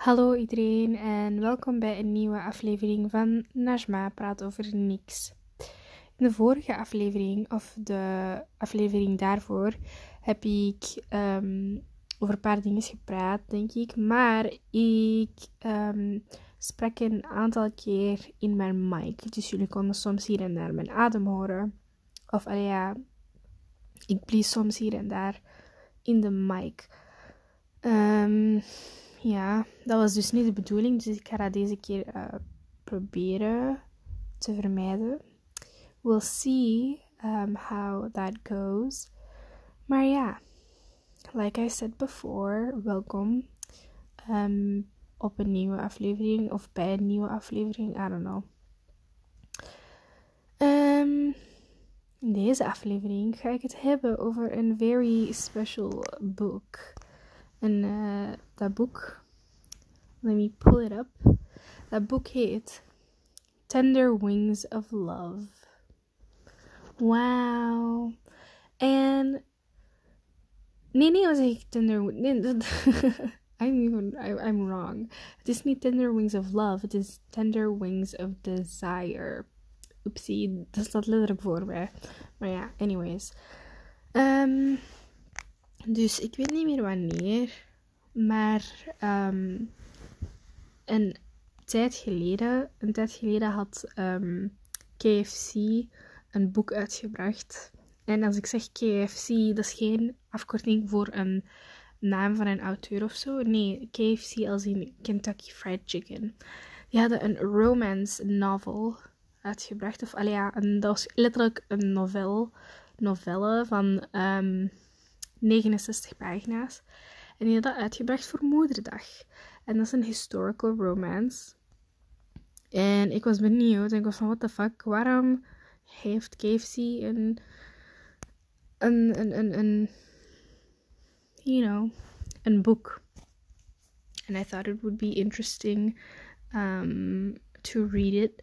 Hallo iedereen en welkom bij een nieuwe aflevering van Najma praat over niks. In de vorige aflevering, of de aflevering daarvoor, heb ik ehm, over een paar dingen gepraat, denk ik. Maar ik um, sprak een aantal keer in mijn mic. Dus jullie konden soms hier en daar mijn adem horen. Of ja, ik blies soms hier en daar in de mic. Um, ja, dat was dus niet de bedoeling. Dus ik ga dat deze keer uh, proberen te vermijden. We'll see um, how that goes. Maar ja, like I said before, welkom um, op een nieuwe aflevering of bij een nieuwe aflevering. I don't know. Um, in deze aflevering ga ik het hebben over een very special book. En uh, dat boek, let me pull it up. Dat boek heet Tender Wings of Love. Wow. and nee, was ik Tender I'm even I, I'm wrong. Niet Tender Wings of Love, It is Tender Wings of Desire. Oepsie, dat staat letterlijk voor mij. Maar ja, anyways. Um, dus ik weet niet meer wanneer. Maar um, een tijd geleden, een tijd geleden had ehm, KFC een boek uitgebracht. En als ik zeg KFC, dat is geen afkorting voor een naam van een auteur of zo. Nee, KFC als in Kentucky Fried Chicken. Die hadden een romance novel uitgebracht. Of allee, ja, een, dat was letterlijk een novel, novelle van ehm, 69 pagina's. En die had dat uitgebracht voor Moederdag. En dat is een historical romance. En ik was benieuwd. En ik was van, what the fuck? Waarom heeft KFC een... Een, een, een. You know... Een boek. And I thought it would be interesting um, to read it.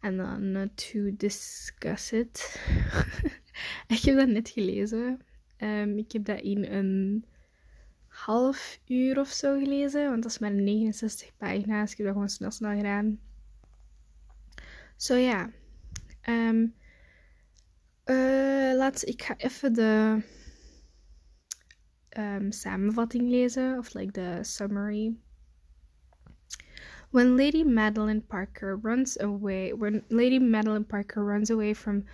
And then uh, to discuss it. ik heb dat net gelezen. Um, ik heb dat in een half uur of zo gelezen. Want dat is maar 69 pagina's. Ik heb dat gewoon snel snel gedaan. Zo ja. Um, uh, laat, ik ga even de um, samenvatting lezen. Of like the summary. When Lady Madeline Parker runs away, when Lady Madeline Parker runs away from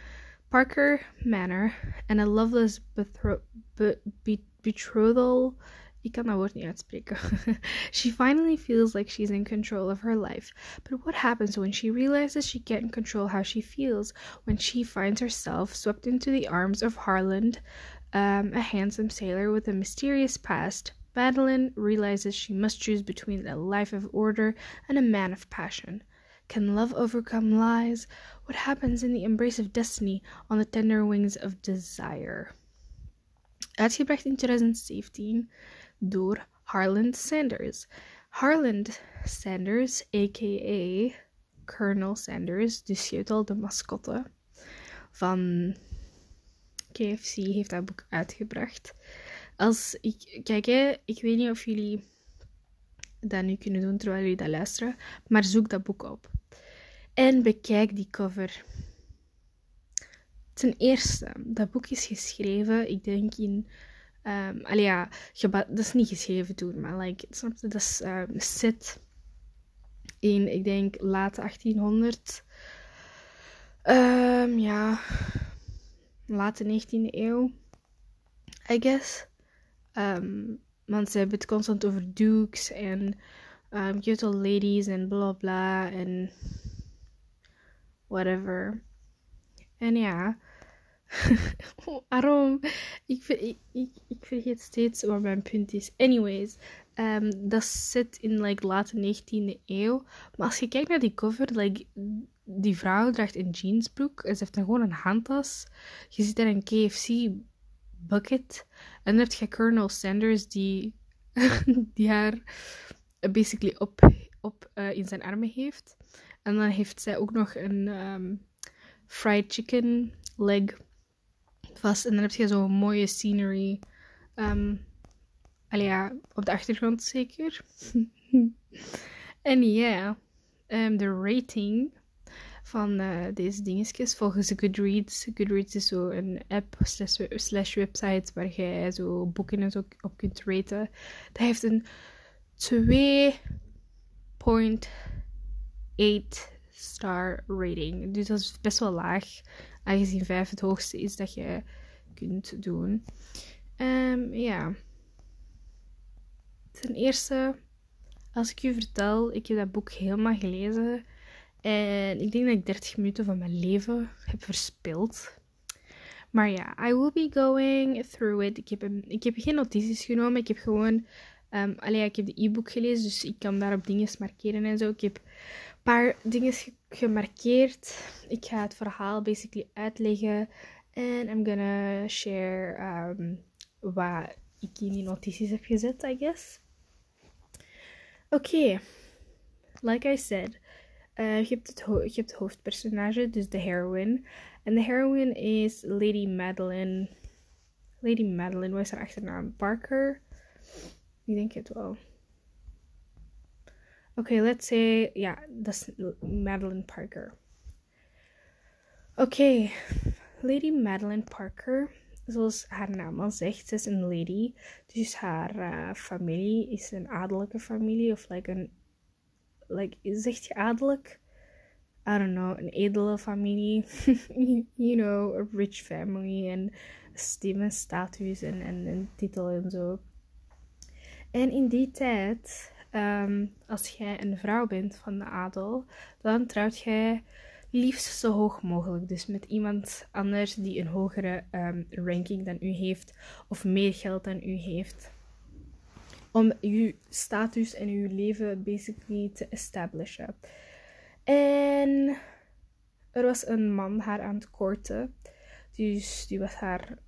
Parker Manor and a loveless bethro- be- be- betrothal she finally feels like she's in control of her life. But what happens when she realizes she can't control how she feels? When she finds herself swept into the arms of Harland, um, a handsome sailor with a mysterious past. Madeline realizes she must choose between a life of order and a man of passion. Can love overcome lies? What happens in the embrace of destiny on the tender wings of desire? Uitgebracht in 2017 door Harland Sanders. Harland Sanders, a.k.a. Colonel Sanders, weet al de mascotte van KFC, heeft dat boek uitgebracht. Als ik, kijk, hè, ik weet niet of jullie dat nu kunnen doen terwijl jullie dat luisteren, maar zoek dat boek op. En bekijk die cover. Ten eerste, dat boek is geschreven, ik denk in Um, ja, dat is niet geschreven toen, maar like, snap je, dat is um, set in, ik denk, late 1800. Um, ehm, ja, late 19e eeuw, I guess. Want ze hebben het constant over dukes en um, ladies en bla bla en whatever. En ja, Waarom? Ik, ik, ik, ik, vergeet steeds waar mijn punt is. Anyways, um, dat zit in like late 19e eeuw. Maar als je kijkt naar die cover, like, die vrouw draagt een jeansbroek en ze heeft dan gewoon een handtas. Je ziet daar een KFC bucket. En dan heb je Colonel Sanders die, die haar basically op, op uh, in zijn armen heeft. En dan heeft zij ook nog een ehm, fried chicken leg vast. En dan heb je zo'n mooie scenery. Um, ja, op de achtergrond zeker. en ja, ehm, de rating van eh, deze dingetjes volgens Goodreads. Goodreads is zo een app slash, website waar jij zo boeken en zo op kunt raten. Dat heeft een 2.2. 8-star rating. Dus dat is best wel laag, aangezien 5 het hoogste is dat je kunt doen. Ehm, ja. Ten eerste, als ik u vertel, ik heb dat boek helemaal gelezen. En ik denk dat ik 30 minuten van mijn leven heb verspild. Maar ja, I will be going through it. Ik heb, ik heb geen notities genomen. Ik heb gewoon. Um, allee, ik heb de e-book gelezen, dus ik kan daarop dingen markeren en zo. Ik heb paar dingen gemarkeerd. Ik ga het verhaal basically uitleggen. En I'm gonna share um, wat ik in die notities heb gezet, I guess. Oké, like I said, uh, je, hebt het het hoofdpersonage, dus de heroine. En de heroine is Lady Madeline. Lady Madeline, wat is haar achternaam? Parker? Ik denk het wel. Okay, let's say, dat is Madeline Parker. Okay. Lady Madeline Parker, zoals haar naam al zegt, ze is een lady. Dus haar uh, familie is een adellijke familie, of like een like, zegt je adellijk? I don't know, een edele familie. you know, a rich family en stem status en, en, en titel en zo. En in die tijd, um, als jij een vrouw bent van de adel, dan trouwt jij liefst zo hoog mogelijk. Dus met iemand anders die een hogere um, ranking dan u heeft of meer geld dan u heeft om je status en je leven basically te establishen. En er was een man haar aan het korten. Dus die was haar,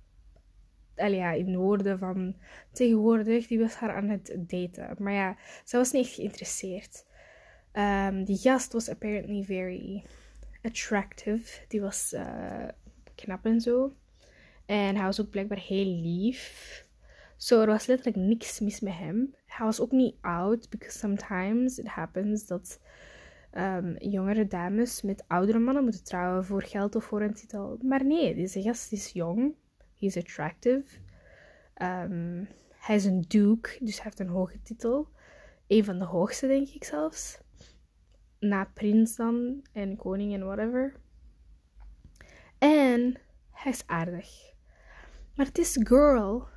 in woorden van tegenwoordig, die was haar aan het daten. Maar ja, ze was niet geïnteresseerd. Um, die gast was apparently very attractive. Die was uh, knap en zo. En hij was ook blijkbaar heel lief. Zo, er was letterlijk niks mis met hem. Hij was ook niet oud, because sometimes it happens dat um, jongere dames met oudere mannen moeten trouwen voor geld of voor een titel. Maar nee, deze gast is jong. He is attractive. Um, hij is een duke, dus hij heeft een hoge titel. Een van de hoogste, denk ik zelfs. Na prins dan en koning en whatever. En hij is aardig. Maar is girl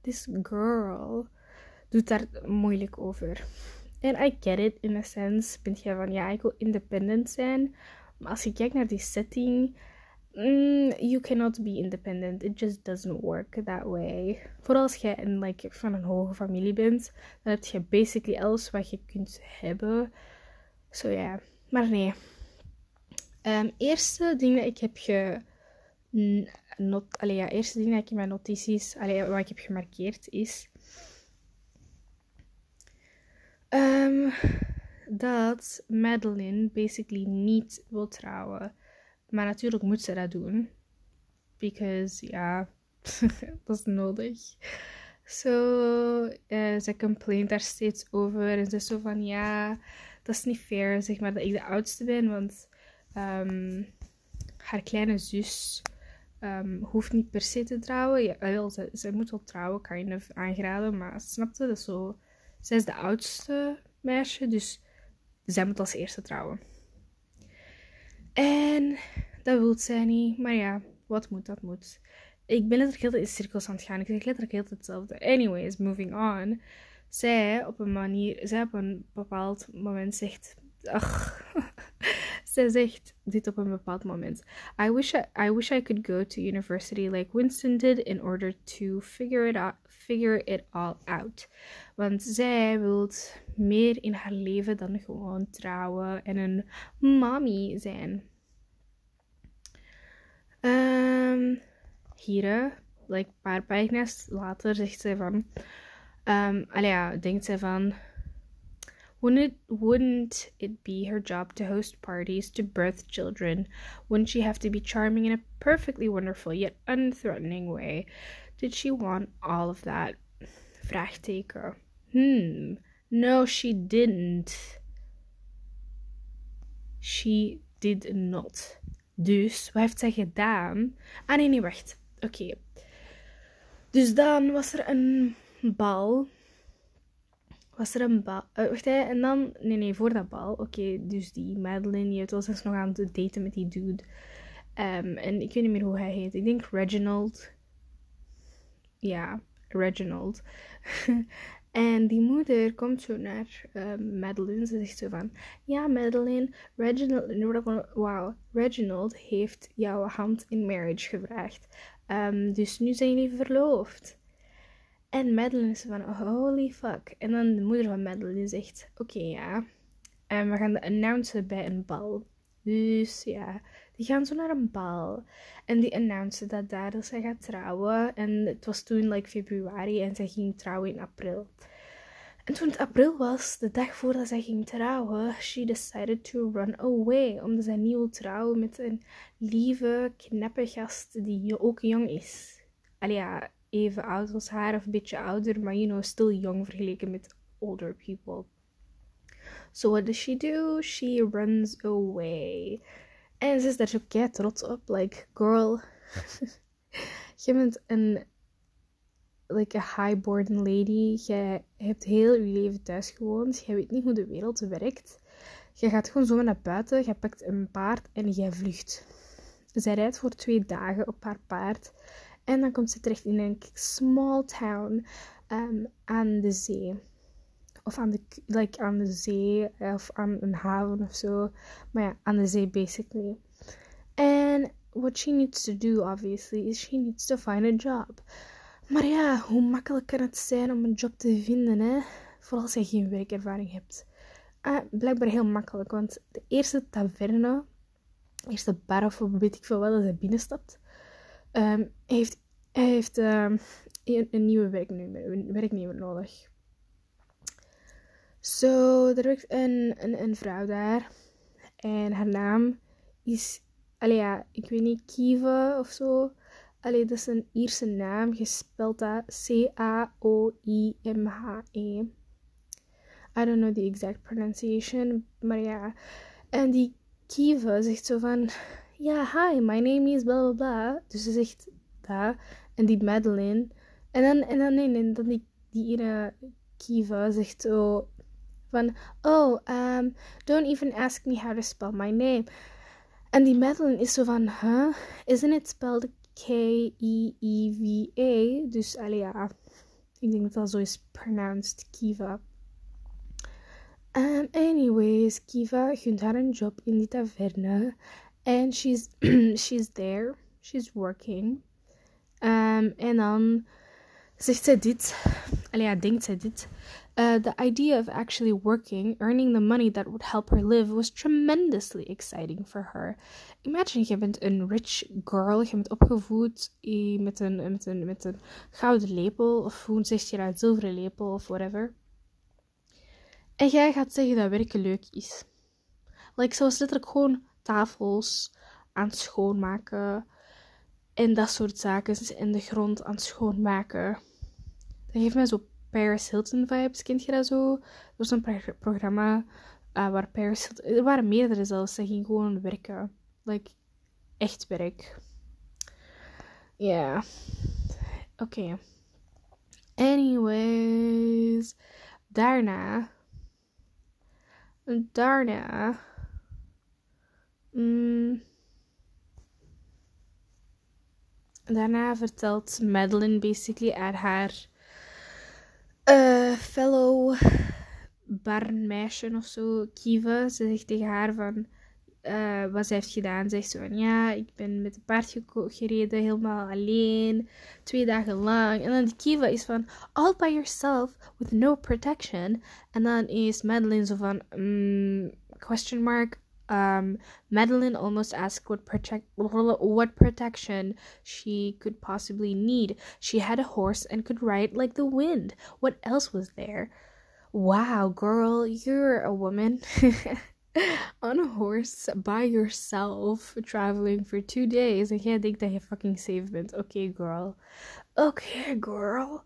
this girl doet daar moeilijk over. En I get it, in a sense ben je van, ja, ik wil independent zijn. Maar als je kijkt naar die setting, mm, you cannot be independent. It just doesn't work that way. Vooral als jij like, van een hoge familie bent, dan heb je basically alles wat je kunt hebben. Zo ja, maar nee. Um, eerste ding dat ik heb ge not, allee, ja, eerste ding dat ik in mijn notities, allee, wat ik heb gemarkeerd, is um, dat Madeline basically niet wil trouwen. Maar natuurlijk moet ze dat doen. Because, ja, dat is nodig. Zo, so, uh, ze complaint daar steeds over. En ze is zo van, ja, dat is niet fair, zeg maar, dat ik de oudste ben. Want um, haar kleine zus um, hoeft niet per se te trouwen. Ja, wel, ze, ze moet wel trouwen, kind of aangeraden. Maar snapte, dat is zo... Zij is de oudste meisje, dus zij moet als eerste trouwen. En dat wil zij niet. Maar ja, wat moet, dat moet. Ik ben letterlijk heel in cirkels aan het gaan. Ik zeg letterlijk heel hetzelfde. Anyways, moving on. Zij op een manier, zij op een bepaald moment zegt... Ach, Zij zegt dit op een bepaald moment. I wish I, wish I could go to university like Winston did in order to figure it out, figure it all out. Want zij wil meer in haar leven dan gewoon trouwen en een mommy zijn. Um, hier, like een paar pagina's later, zegt zij van. Um, ja, denkt zij van. Wouldn't it, wouldn't it be her job to host parties to birth children? Wouldn't she have to be charming in a perfectly wonderful yet unthreatening way? Did she want all of that? Vraagteken. Hmm, No, she didn't. She did not. Dus, wat heeft zij gedaan? Ah nee, nee, wacht. Oké. Dus dan was er een bal. Was er een bal. Uh, wacht, hè. En dan. Nee, nee, voor dat bal. Oké, dus die Madeline, je was dus nog aan het daten met die dude. Um, en ik weet niet meer hoe hij heet. Ik denk Reginald. Ja, Reginald. en die moeder komt zo naar uh, Madeline. Ze zegt zo van... Ja, Madeline, Reginald... Wow, Reginald heeft jouw hand in marriage gevraagd. Um, dus nu zijn jullie verloofd. En Madeline is van, holy fuck. En dan de moeder van Madeline zegt, oké ja. En we gaan de announcen bij een bal. Dus ja, die gaan zo naar een bal. En die announcen dat daar dat zij gaat trouwen. En het was toen like februari en zij ging trouwen in april. En toen het april was, de dag voordat zij ging trouwen, she decided to run away. Omdat zij niet wil trouwen met een lieve, knappe gast die ook jong is. Allee ja, even oud als haar of een beetje ouder, maar you know, still young vergeleken met older people. So what does she do? She runs away. En ze is daar zo kei trots op. Like, girl, je bent een like a highborn lady. Jij hebt heel je leven thuis gewoond. Jij weet niet hoe de wereld werkt. Je gaat gewoon zo naar buiten. Je pakt een paard en jij vlucht. Zij rijdt voor twee dagen op haar paard. En dan komt ze terecht in een small town um, aan de zee. Of aan de, like aan de zee of aan een haven of zo. Maar ja, aan de zee basically. And what she needs to do obviously is she needs to find a job. Maar ja, hoe makkelijk kan het zijn om een job te vinden, hè? Vooral als je geen werkervaring hebt. Uh, blijkbaar heel makkelijk, want de eerste taverne, de eerste bar of weet ik veel wat, dat hij binnenstapt, um, heeft, hij heeft um, een, een, nieuwe werknemer, een werknemer nodig. Zo, so, er werkt een, een, een vrouw daar. En haar naam is, allee ja, ik weet niet, Kiva of zo. Allee, dat is een Ierse naam. Je spelt dat C-A-O-I-M-H-E. I don't know the exact pronunciation. Maar ja. En die Kiva zegt zo van... Ja, hi, my name is bla bla bla. Dus ze zegt dat. En die Madeline. En dan, en dan, nee, dan die, die Kiva zegt zo van... Oh, um, don't even ask me how to spell my name. En die Madeline is zo van... Huh? Isn't it spelled K-I-E-V-A. Dus allee, ja, ik denk dat dat zo is pronounced Kiva. Um, anyways, Kiva gunt haar een job in die taverne. En she's, she's there. She's working. Um, en dan zegt zij dit. Allee, denkt zij dit. Uh, the idea of actually working, earning the money that would help her live, was tremendously exciting for her. Imagine, je bent een rich girl, je bent opgevoed met een, met een, met een gouden lepel, of hoe zeg je dat, zilveren lepel, of whatever. En jij gaat zeggen dat werken leuk is. Like, ze was letterlijk gewoon tafels aan schoonmaken en dat soort zaken. En de grond aan schoonmaken. Dat geeft mij zo Paris Hilton vibes. Kent je dat zo? Dat was een programma uh, waar Paris Hilton... Er waren meerdere zelfs. Ze ging gewoon werken. Like, echt werk. Ja. Oké. Anyways. Daarna... Daarna... Mm, daarna vertelt Madeline basically aan haar uh, fellow barnmeisje of zo, Kiva, ze zegt tegen haar van uh, wat ze heeft gedaan. Ze zegt zo van ja, ik ben met een paard gereden, helemaal alleen, twee dagen lang. En dan die Kiva is van all by yourself with no protection. En dan is Madeline zo van um, question mark. Um, Madeline almost asked what protect what protection she could possibly need. She had a horse and could ride like the wind. What else was there? Wow, girl, you're a woman on a horse by yourself traveling for two days. I can't think that you fucking saved me. Okay, girl. Okay, girl.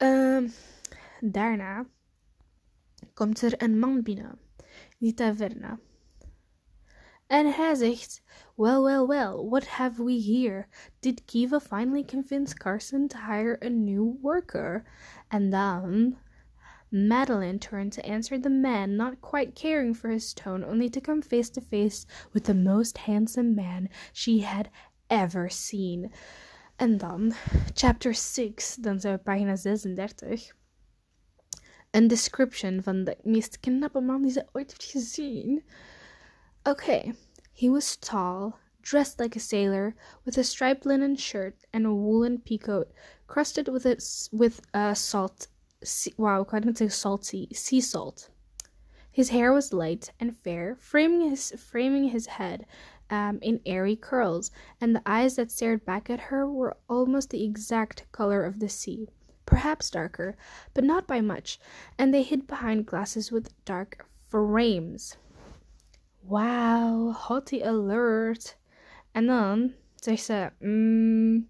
Um, daarna komt er een man binnen, die taverne. En hij zegt, Well, well, well, what have we here? Did Kiva finally convince Carson to hire a new worker? And then Madeline turned to answer the man, not quite caring for his tone, only to come face to face with the most handsome man she had ever seen. En dan, um, chapter 6, dan zijn we pagina 36. Een description van de meest knappe man die ze ooit heeft gezien. Okay, he was tall, dressed like a sailor, with a striped linen shirt and a woolen peacoat, crusted with its with uh, salt. Sea, wow, I couldn't say salty sea salt. His hair was light and fair, framing his framing his head um, in airy curls, and the eyes that stared back at her were almost the exact color of the sea, perhaps darker, but not by much, and they hid behind glasses with dark frames. Wow, hottie alert. And then they say, mm,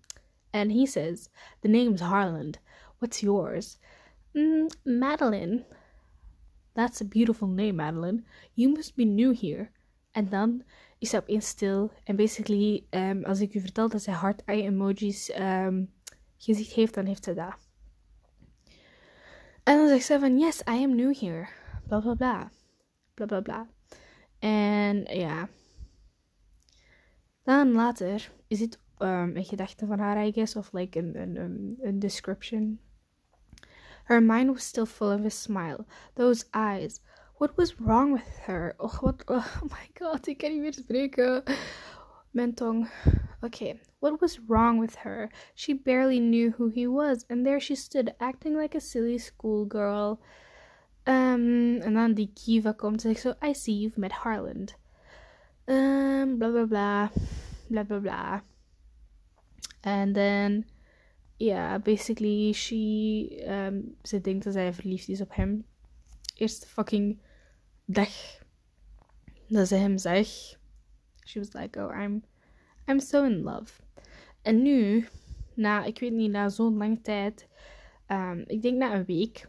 and he says, The name's Harland. What's yours? Mm, Madeline. That's a beautiful name, Madeline. You must be new here. En dan is hij opeens stil. En basically, um, als ik u vertel dat hij heart-eye emojis um, gezicht heeft, dan heeft hij dat. En dan zegt ze van, yes, I am new here. Bla bla bla. Bla bla bla. En ja. Dan later is het um, een gedachte van haar, I guess, of like een description. Her mind was still full of a smile. Those eyes. What was wrong with her? Oh, what, oh my god, ik kan niet meer spreken. Mijn tong. Okay, what was wrong with her? She barely knew who he was, and there she stood, acting like a silly schoolgirl. Um, en dan die Kiva komt en zegt zo, I see you've met Harland. Um, blah blah blah, blah blah blah. And then, yeah, basically, she, um, ze denkt dat zij verliefd is op hem. Eerste fucking dag dat ze hem zegt. She was like, oh, I'm, I'm so in love. En nu, na, ik weet niet, na zo'n lange tijd, um, ik denk na een week,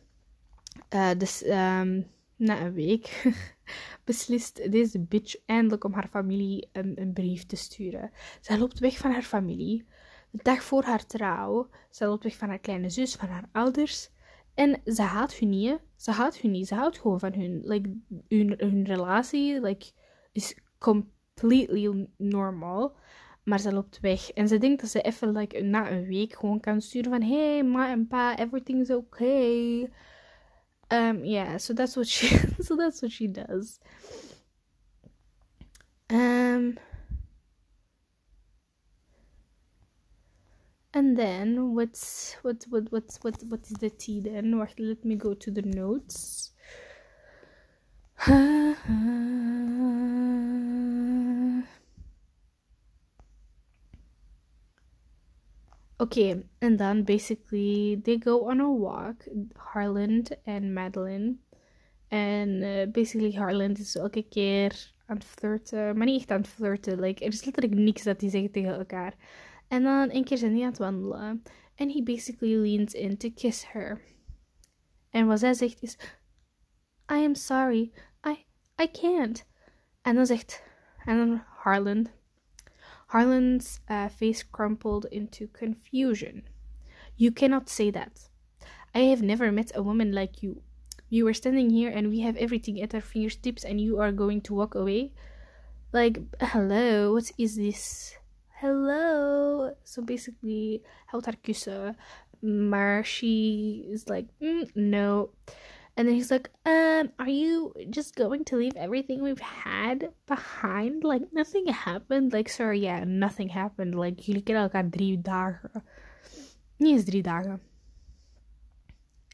uh, dus um, na een week beslist deze bitch eindelijk om haar familie een, een, brief te sturen. Zij loopt weg van haar familie. De dag voor haar trouw. Zij loopt weg van haar kleine zus, van haar ouders. En ze haat hun niet. Ze haat hun niet. Ze houdt gewoon van hun. Like, hun, hun relatie like, is completely normal. Maar ze loopt weg. En ze denkt dat ze even like, na een week gewoon kan sturen van... Hey, ma en pa, everything's okay. Um, yeah, so that's what she... so that's what she does. Um... And then what's what what what's what what is the tea then? Let me go to the notes. okay, and then basically they go on a walk, Harland and Madeline. En uh, basically Harland is elke keer aan het flirten. Maar niet echt aan het flirten. Like, er is letterlijk niks dat die zeggen tegen elkaar. En dan een keer zijn die aan het wandelen. En he basically leans in to kiss her. En wat zij zegt is... I am sorry. I, I can't. En dan zegt... En dan Harland... Harland's uh, face crumpled into confusion. You cannot say that. I have never met a woman like you. You are standing here and we have everything at our fingertips and you are going to walk away? Like, hello, what is this? hello. So basically, haar kussen. She is like, mm, no. And then he's like, um, are you just going to leave everything we've had behind? Like, nothing happened. Like, sorry, yeah, nothing happened. Like, jullie kennen elkaar drie dagen. Niet eens drie dagen.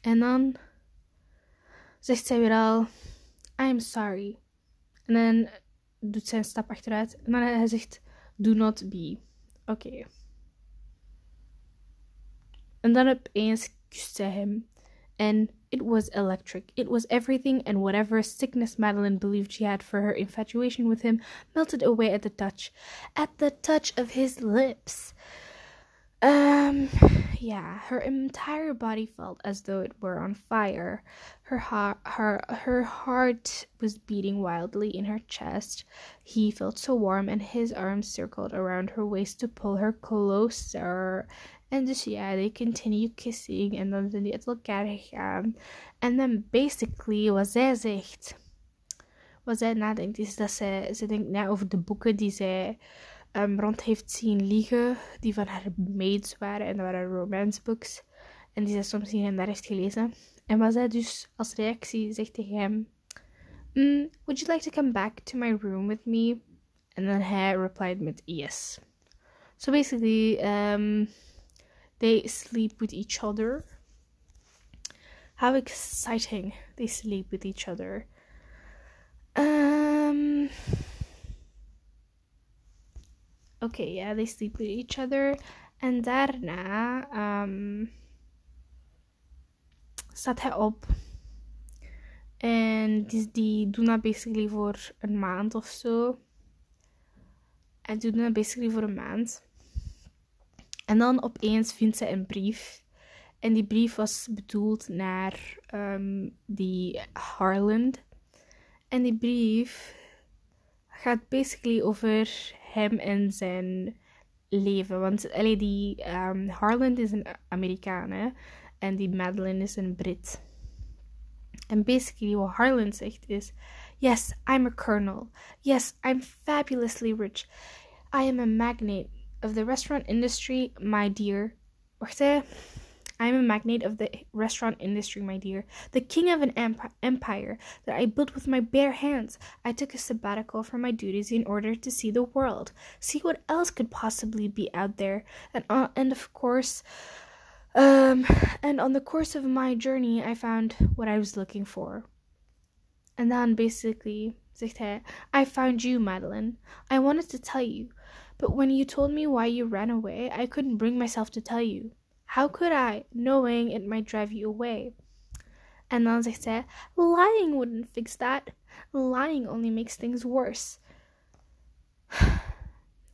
En dan zegt zij weer al, I'm sorry. En dan doet zij een stap achteruit. En dan hij zegt, do not be. Okay. En dan opeens kust zij hem. And it was electric. It was everything, and whatever sickness Madeline believed she had for her infatuation with him melted away at the touch. At the touch of his lips. Um, yeah, her entire body felt as though it were on fire. Her heart, her, her heart was beating wildly in her chest. He felt so warm, and his arms circled around her waist to pull her closer. En dus ja, they continue kissing en dan zijn die uit elkaar gegaan. En dan basically wat zij zegt, wat zij nadenkt, is dat zij, ze denkt over de boeken die zij um, rond heeft zien liggen, die van haar maids waren en dat waren romance books. En die zij soms hier en daar heeft gelezen. En wat zij dus als reactie zegt tegen hem: mm, Would you like to come back to my room with me? En dan hij replied met yes. So basically, um, they sleep with each other. How exciting! They sleep with each other. Um. Okay, yeah, they sleep with each other. En daarna um, staat hij op. En die, die doen dat basically voor een maand of zo. En doen dat basically voor een maand. En dan opeens vindt ze een brief. En die brief was bedoeld naar um, die Harland. En die brief gaat basically over hem en zijn leven. Want allee, die um, Harland is een Amerikaan en die Madeline is een Brit. En basically wat Harland zegt is: Yes, I'm a colonel. Yes, I'm fabulously rich. I am a magnate of the restaurant industry, my dear. I am a magnate of the restaurant industry, my dear, the king of an empire that I built with my bare hands. I took a sabbatical from my duties in order to see the world, see what else could possibly be out there, and uh, and of course, um, and on the course of my journey, I found what I was looking for. And then basically, I found you, Madeline. I wanted to tell you, but when you told me why you ran away, I couldn't bring myself to tell you. How could I, knowing it might drive you away? And dan zegt zij, lying wouldn't fix that. Lying only makes things worse.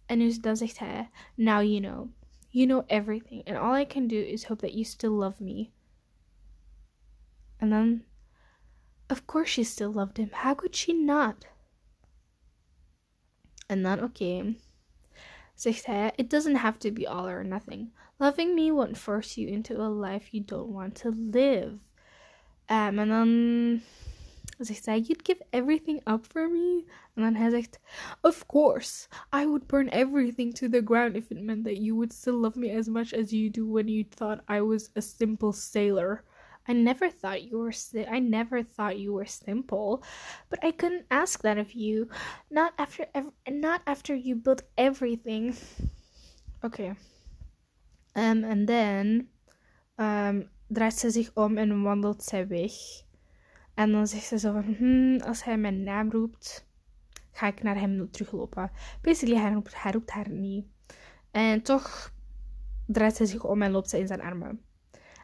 and hij, now you know. You know everything, and all I can do is hope that you still love me. And then, of course she still loved him. How could she not? And then, okay, zegt it doesn't have to be all or nothing. Loving me won't force you into a life you don't want to live. Um, en dan zegt zij, you'd give everything up for me? En dan hij zegt, of course, I would burn everything to the ground if it meant that you would still love me as much as you do when you thought I was a simple sailor. I never thought you were si- I never thought you were simple, but I couldn't ask that of you. Not after ev- not after you built everything. Okay. Um, en dan um, draait ze zich om en wandelt zij weg. En dan zegt ze zo van, hmm, als hij mijn naam roept, ga ik naar hem teruglopen. Basically, hij roept, hij roept haar niet. En toch draait ze zich om en loopt ze in zijn armen.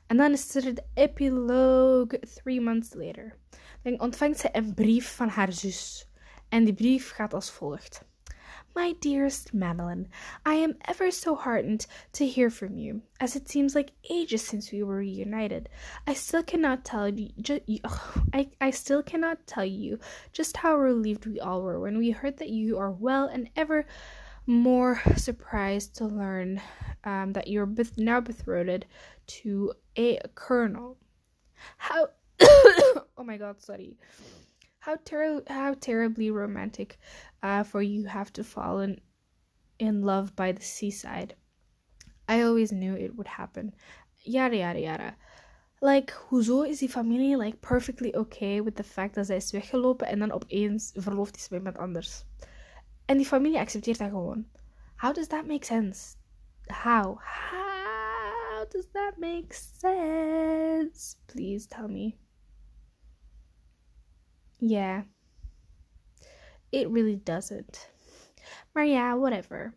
En dan is er de epilogue three months later. Dan ontvangt ze een brief van haar zus. En die brief gaat als volgt. My dearest Madeline, I am ever so heartened to hear from you, as it seems like ages since we were reunited. I still cannot tell you, ju- I, I still cannot tell you just how relieved we all were when we heard that you are well, and ever more surprised to learn um, that you're beth- now betrothed to a colonel. How? oh my God! Sorry. How ter- how terribly romantic uh, for you have to fall in, in love by the seaside. I always knew it would happen. Yada yada yada. Like, hoezo is die familie like perfectly okay with the fact dat zij is weggelopen en dan opeens verloofd is met iemand anders? En die familie accepteert dat gewoon. How does that make sense? How? How does that make sense? Please tell me. Yeah. It really doesn't. Maria, whatever.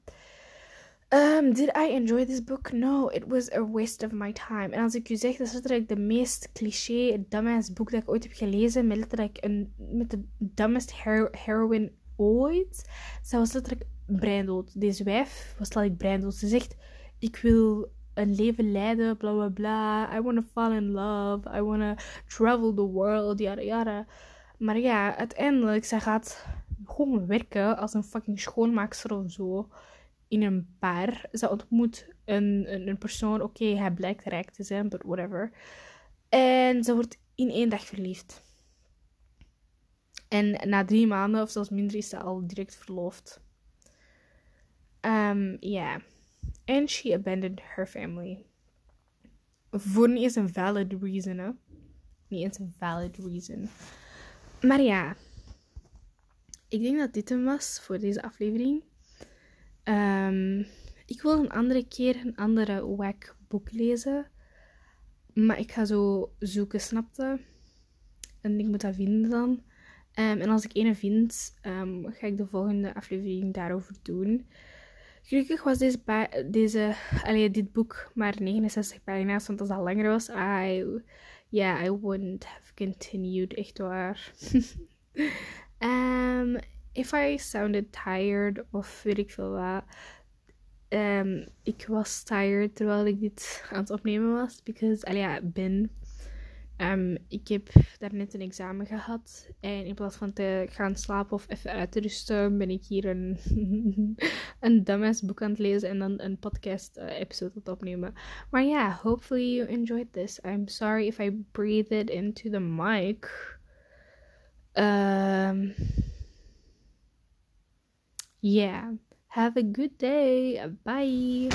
Um, did I enjoy this book? No, it was a waste of my time. En als ik u zeg, dat is letterlijk de meest cliché, dumbass boek dat ik ooit heb gelezen. Met letterlijk een, met de dumbest hero heroine ooit. Zij was letterlijk breindood. Deze wijf was letterlijk breindood. Ze zegt, ik wil een leven leiden, bla bla bla. I wanna fall in love. I wanna travel the world, yada yada. Maar ja, uiteindelijk, zij gaat gewoon werken als een fucking schoonmaakster of zo. In een bar. Ze ontmoet een, een, persoon. Oké, hij blijkt rijk te zijn, but whatever. En ze wordt in één dag verliefd. En na drie maanden of zelfs minder is ze al direct verloofd. Um, yeah. And she abandoned her family. Voor niet eens een valid reason, hè. Niet eens een valid reason. Maar ja. Ik denk dat dit hem was voor deze aflevering. Um, ik wil een andere keer een andere wack boek lezen. Maar ik ga zo zoeken, snapte? En ik moet dat vinden dan. Um, en als ik een vind, um, ga ik de volgende aflevering daarover doen. Gelukkig was deze, deze dit boek maar 69 pagina's, want als dat langer was, I, yeah, I wouldn't have continued, echt waar. um, if I sounded tired of weet ik veel wat, um, ik was tired terwijl ik dit aan het opnemen was, because, allee, ja, ben Um, ik heb daarnet een examen gehad. En in plaats van te gaan slapen of even uit te rusten, ben ik hier een, een dumbass boek aan het lezen en dan een podcast uh, episode aan het opnemen. Maar ja, yeah, hopefully you enjoyed this. I'm sorry if I breathed into the mic. Um, yeah. Have a good day. Bye.